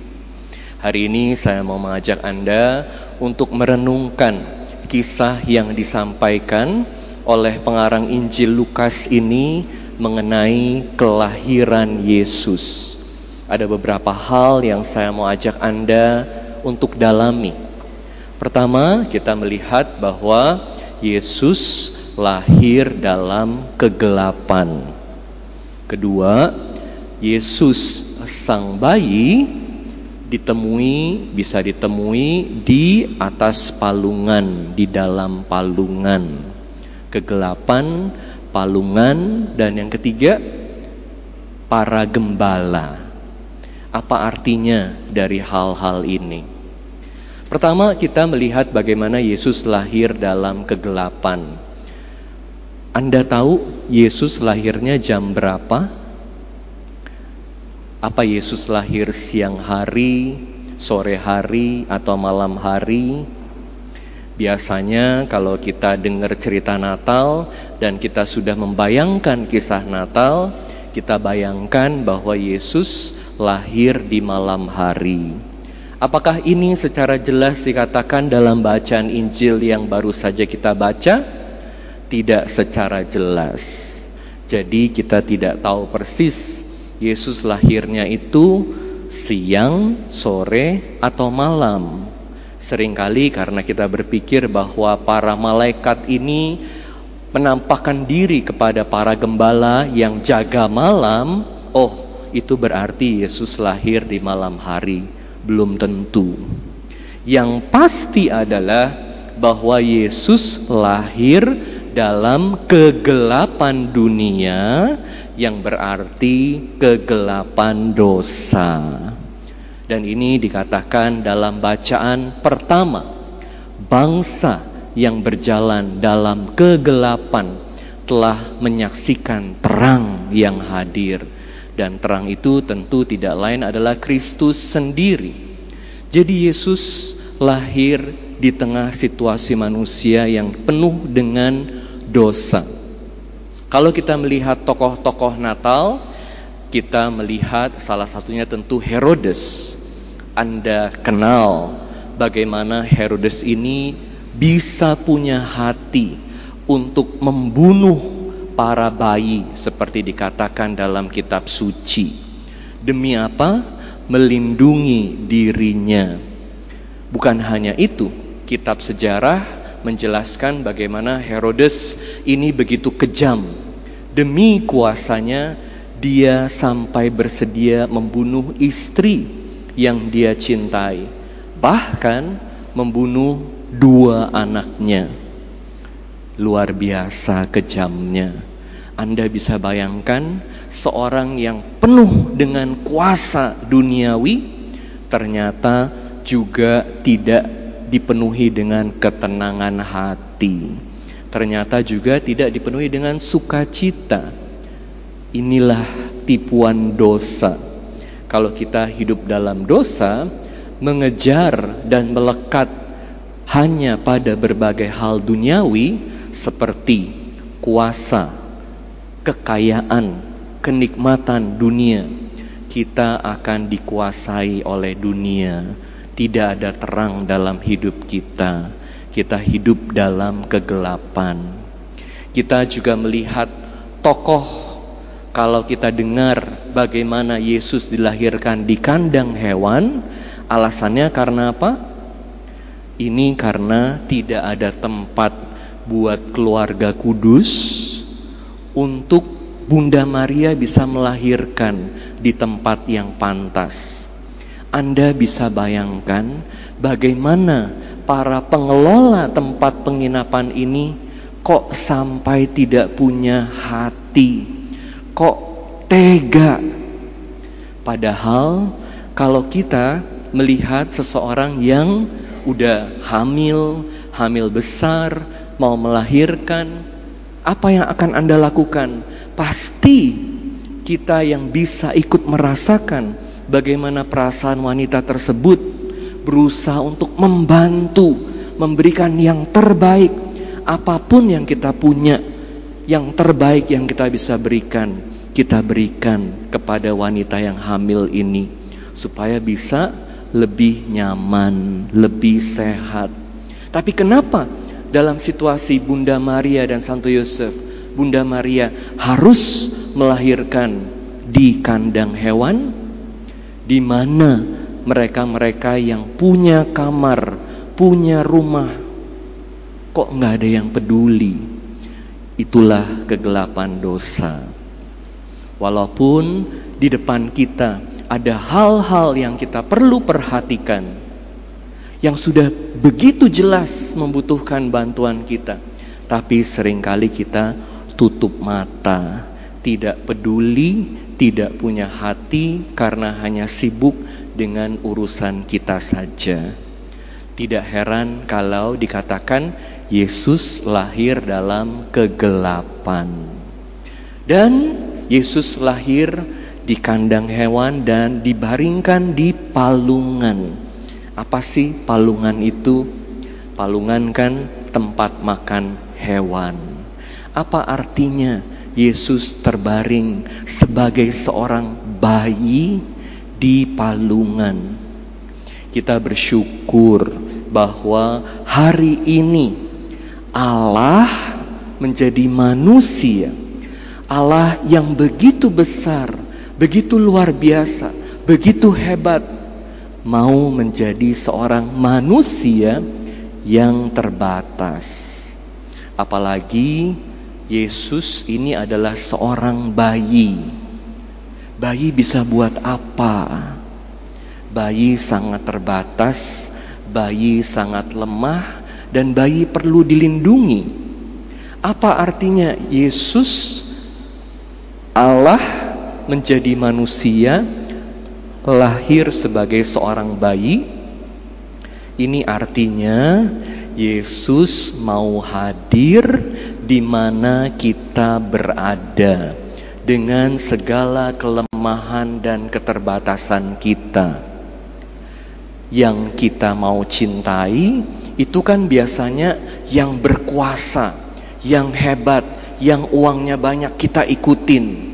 Speaker 5: Hari ini saya mau mengajak Anda untuk merenungkan kisah yang disampaikan oleh pengarang Injil Lukas ini mengenai kelahiran Yesus ada beberapa hal yang saya mau ajak Anda untuk dalami. Pertama, kita melihat bahwa Yesus lahir dalam kegelapan. Kedua, Yesus sang bayi ditemui bisa ditemui di atas palungan, di dalam palungan. Kegelapan, palungan dan yang ketiga para gembala apa artinya dari hal-hal ini? Pertama, kita melihat bagaimana Yesus lahir dalam kegelapan. Anda tahu Yesus lahirnya jam berapa? Apa Yesus lahir siang hari, sore hari, atau malam hari? Biasanya, kalau kita dengar cerita Natal dan kita sudah membayangkan kisah Natal, kita bayangkan bahwa Yesus lahir di malam hari. Apakah ini secara jelas dikatakan dalam bacaan Injil yang baru saja kita baca? Tidak secara jelas. Jadi kita tidak tahu persis Yesus lahirnya itu siang, sore, atau malam. Seringkali karena kita berpikir bahwa para malaikat ini menampakkan diri kepada para gembala yang jaga malam, oh itu berarti Yesus lahir di malam hari, belum tentu. Yang pasti adalah bahwa Yesus lahir dalam kegelapan dunia yang berarti kegelapan dosa. Dan ini dikatakan dalam bacaan pertama, bangsa yang berjalan dalam kegelapan telah menyaksikan terang yang hadir. Dan terang itu tentu tidak lain adalah Kristus sendiri. Jadi Yesus lahir di tengah situasi manusia yang penuh dengan dosa. Kalau kita melihat tokoh-tokoh Natal, kita melihat salah satunya tentu Herodes. Anda kenal bagaimana Herodes ini bisa punya hati untuk membunuh para bayi seperti dikatakan dalam kitab suci. Demi apa? Melindungi dirinya. Bukan hanya itu, kitab sejarah menjelaskan bagaimana Herodes ini begitu kejam. Demi kuasanya, dia sampai bersedia membunuh istri yang dia cintai, bahkan membunuh dua anaknya. Luar biasa kejamnya. Anda bisa bayangkan seorang yang penuh dengan kuasa duniawi ternyata juga tidak dipenuhi dengan ketenangan hati. Ternyata juga tidak dipenuhi dengan sukacita. Inilah tipuan dosa. Kalau kita hidup dalam dosa, mengejar dan melekat hanya pada berbagai hal duniawi seperti kuasa, kekayaan, kenikmatan dunia, kita akan dikuasai oleh dunia tidak ada terang dalam hidup kita. Kita hidup dalam kegelapan. Kita juga melihat tokoh kalau kita dengar bagaimana Yesus dilahirkan di kandang hewan, alasannya karena apa? Ini karena tidak ada tempat buat keluarga kudus untuk Bunda Maria bisa melahirkan di tempat yang pantas. Anda bisa bayangkan bagaimana para pengelola tempat penginapan ini kok sampai tidak punya hati, kok tega. Padahal kalau kita melihat seseorang yang udah hamil, hamil besar, mau melahirkan, apa yang akan Anda lakukan? Pasti kita yang bisa ikut merasakan bagaimana perasaan wanita tersebut berusaha untuk membantu, memberikan yang terbaik, apa pun yang kita punya, yang terbaik yang kita bisa berikan, kita berikan kepada wanita yang hamil ini, supaya bisa lebih nyaman, lebih sehat. Tapi kenapa dalam situasi Bunda Maria dan Santo Yosef, Bunda Maria harus melahirkan di kandang hewan? di mana mereka-mereka yang punya kamar, punya rumah, kok nggak ada yang peduli? Itulah kegelapan dosa. Walaupun di depan kita ada hal-hal yang kita perlu perhatikan, yang sudah begitu jelas membutuhkan bantuan kita, tapi sering kali kita tutup mata, tidak peduli tidak punya hati karena hanya sibuk dengan urusan kita saja. Tidak heran kalau dikatakan Yesus lahir dalam kegelapan. Dan Yesus lahir di kandang hewan dan dibaringkan di palungan. Apa sih palungan itu? Palungan kan tempat makan hewan. Apa artinya? Yesus terbaring sebagai seorang bayi di palungan. Kita bersyukur bahwa hari ini Allah menjadi manusia. Allah yang begitu besar, begitu luar biasa, begitu hebat mau menjadi seorang manusia yang terbatas. Apalagi Yesus ini adalah seorang bayi. Bayi bisa buat apa? Bayi sangat terbatas, bayi sangat lemah dan bayi perlu dilindungi. Apa artinya Yesus Allah menjadi manusia lahir sebagai seorang bayi? Ini artinya Yesus mau hadir di mana kita berada dengan segala kelemahan dan keterbatasan kita. Yang kita mau cintai itu kan biasanya yang berkuasa, yang hebat, yang uangnya banyak kita ikutin.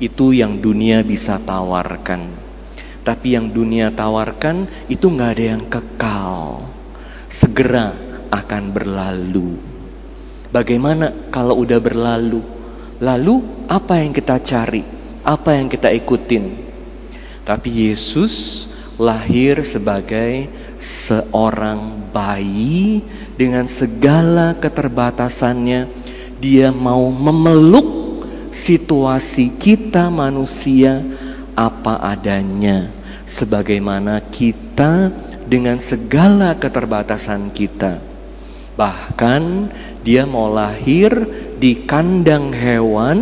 Speaker 5: Itu yang dunia bisa tawarkan. Tapi yang dunia tawarkan itu nggak ada yang kekal. Segera akan berlalu. Bagaimana kalau udah berlalu? Lalu apa yang kita cari? Apa yang kita ikutin? Tapi Yesus lahir sebagai seorang bayi dengan segala keterbatasannya. Dia mau memeluk situasi kita manusia apa adanya, sebagaimana kita dengan segala keterbatasan kita. Bahkan dia mau lahir di kandang hewan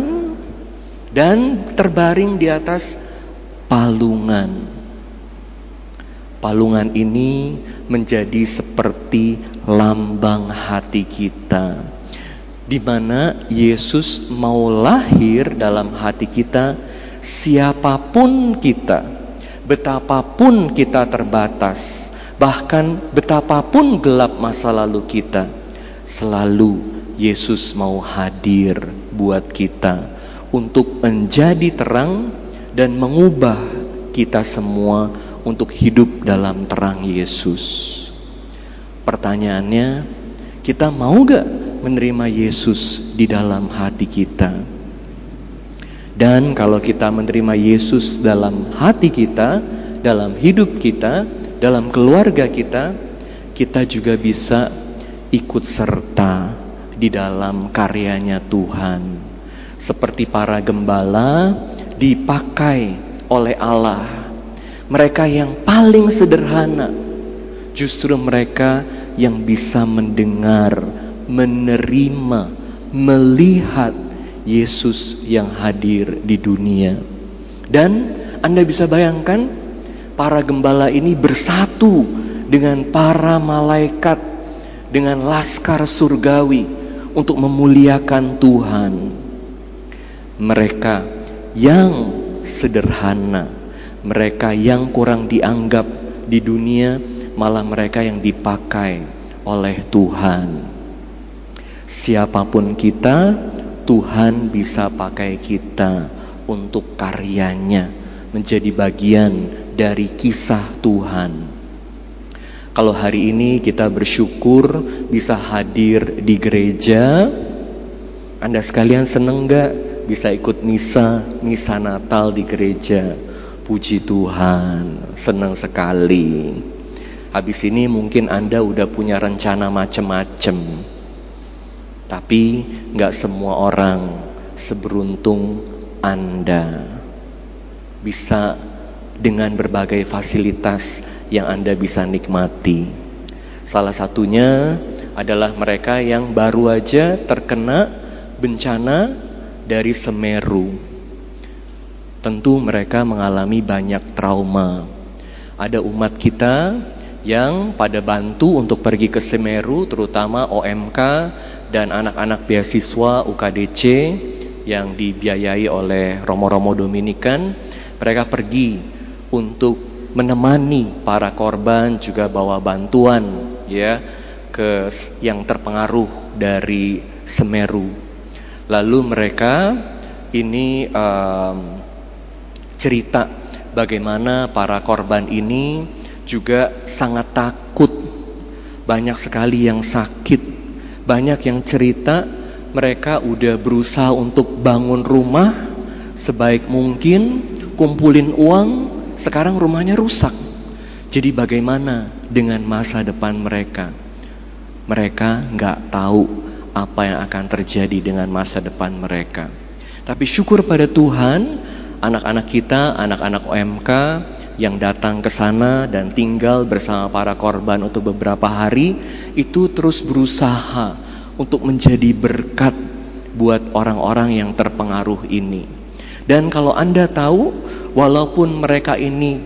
Speaker 5: dan terbaring di atas palungan. Palungan ini menjadi seperti lambang hati kita, di mana Yesus mau lahir dalam hati kita, siapa pun kita, betapapun kita terbatas, bahkan betapapun gelap masa lalu kita, selalu Yesus mau hadir buat kita untuk menjadi terang dan mengubah kita semua untuk hidup dalam terang Yesus. Pertanyaannya, kita mau gak menerima Yesus di dalam hati kita? Dan kalau kita menerima Yesus dalam hati kita, dalam hidup kita, dalam keluarga kita, kita juga bisa ikut serta di dalam karyanya Tuhan. Seperti para gembala dipakai oleh Allah mereka yang paling sederhana, justru mereka yang bisa mendengar, menerima, melihat Yesus yang hadir di dunia. Dan Anda bisa bayangkan, para gembala ini bersatu dengan para malaikat, dengan laskar surgawi untuk memuliakan Tuhan. Mereka yang sederhana mereka yang kurang dianggap di dunia malah mereka yang dipakai oleh Tuhan. Siapa pun kita, Tuhan bisa pakai kita untuk karyanya menjadi bagian dari kisah Tuhan. Kalau hari ini kita bersyukur bisa hadir di gereja, Anda sekalian seneng gak bisa ikut misa, misa Natal di gereja? Puji Tuhan, senang sekali. Habis ini mungkin Anda udah punya rencana macem-macem. Tapi nggak semua orang seberuntung Anda bisa dengan berbagai fasilitas yang Anda bisa nikmati. Salah satunya adalah mereka yang baru aja terkena bencana dari Semeru tentu mereka mengalami banyak trauma. Ada umat kita yang pada bantu untuk pergi ke Semeru, terutama OMK dan anak-anak beasiswa UKDC yang dibiayai oleh Romo-Romo Dominikan. Mereka pergi untuk menemani para korban juga bawa bantuan ya ke yang terpengaruh dari Semeru. Lalu mereka ini um, cerita bagaimana para korban ini juga sangat takut. Banyak sekali yang sakit, banyak yang cerita mereka udah berusaha untuk bangun rumah sebaik mungkin, kumpulin uang, sekarang rumahnya rusak. Jadi bagaimana dengan masa depan mereka? Mereka nggak tahu apa yang akan terjadi dengan masa depan mereka. Tapi syukur pada Tuhan, anak-anak kita, anak-anak OMK yang datang ke sana dan tinggal bersama para korban untuk beberapa hari itu terus berusaha untuk menjadi berkat buat orang-orang yang terpengaruh ini. Dan kalau Anda tahu, walaupun mereka ini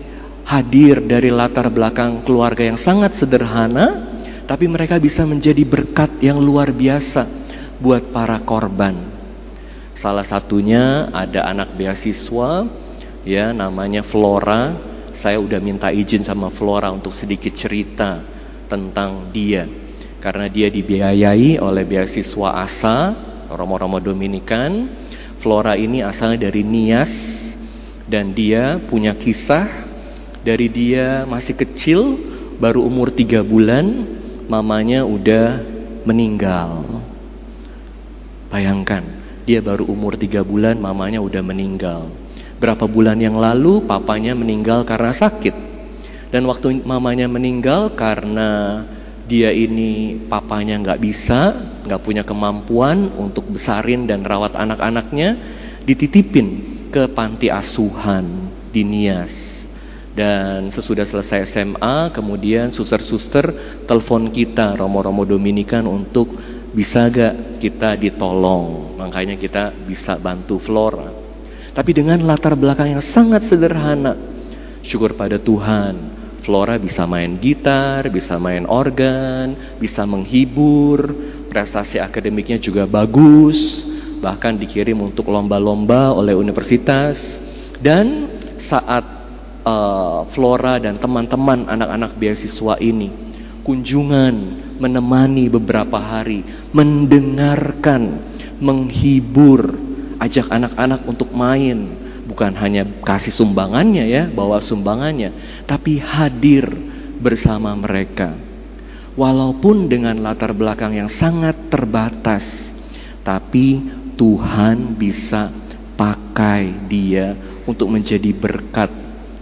Speaker 5: hadir dari latar belakang keluarga yang sangat sederhana, tapi mereka bisa menjadi berkat yang luar biasa buat para korban. Salah satunya ada anak beasiswa ya namanya Flora saya udah minta izin sama Flora untuk sedikit cerita tentang dia. Karena dia dibiayai oleh beasiswa ASA Romo-Romo Dominikan. Flora ini asalnya dari Nias dan dia punya kisah dari dia masih kecil baru umur tiga bulan mamanya udah meninggal. Bayangkan dia baru umur tiga bulan mamanya udah meninggal Berapa bulan yang lalu papanya meninggal karena sakit. Dan waktu mamanya meninggal karena dia ini papanya nggak bisa, nggak punya kemampuan untuk besarin dan rawat anak-anaknya, dititipin ke panti asuhan di Nias. Dan sesudah selesai SMA, kemudian suster-suster telepon kita Romo-Romo Dominikan untuk bisa gak kita ditolong. Makanya kita bisa bantu Flora. Tapi dengan latar belakang yang sangat sederhana. Syukur pada Tuhan, Flora bisa main gitar, bisa main organ, bisa menghibur, prestasi akademiknya juga bagus, bahkan dikirim untuk lomba-lomba oleh universitas. Dan saat uh, Flora dan teman-teman anak-anak beasiswa ini kunjungan menemani beberapa hari, mendengarkan, menghibur, ajak anak-anak untuk main, bukan hanya kasih sumbangannya ya, bawa sumbangannya, tapi hadir bersama mereka. Walaupun dengan latar belakang yang sangat terbatas, tapi Tuhan bisa pakai dia untuk menjadi berkat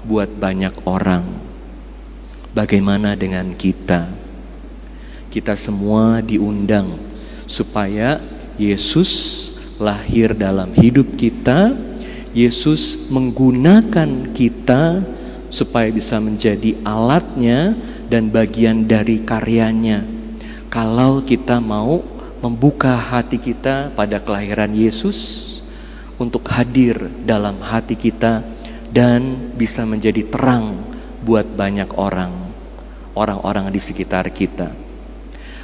Speaker 5: buat banyak orang. Bagaimana dengan kita? Kita semua diundang supaya Yesus lahir dalam hidup kita, Yesus menggunakan kita supaya bisa menjadi alatnya dan bagian dari karyanya. Kalau kita mau membuka hati kita pada kelahiran Yesus untuk hadir dalam hati kita dan bisa menjadi terang buat banyak orang, orang-orang di sekitar kita.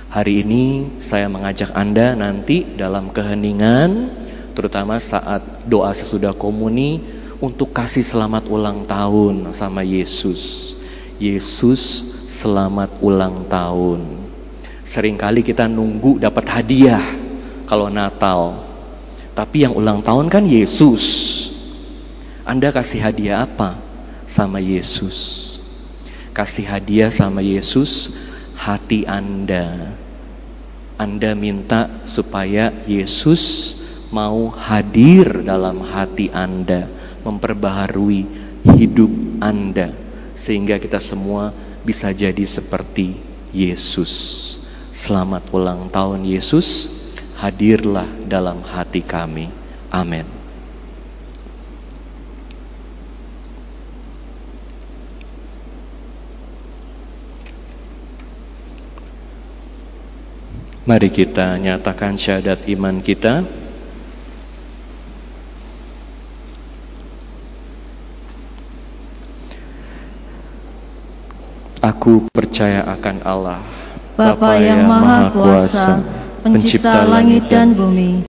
Speaker 5: Hari ini saya mengajak Anda nanti dalam keheningan, terutama saat doa sesudah komuni, untuk kasih selamat ulang tahun sama Yesus. Yesus selamat ulang tahun. Seringkali kita nunggu dapat hadiah kalau Natal. Tapi yang ulang tahun kan Yesus. Anda kasih hadiah apa sama Yesus? Kasih hadiah sama Yesus hati Anda. Anda minta supaya Yesus mau hadir dalam hati Anda, memperbaharui hidup Anda, sehingga kita semua bisa jadi seperti Yesus. Selamat ulang tahun Yesus, hadirlah dalam hati kami. Amin. Mari kita nyatakan syahadat iman kita. Aku percaya akan Allah,
Speaker 4: Bapa yang Maha Kuasa, Pencipta langit dan bumi,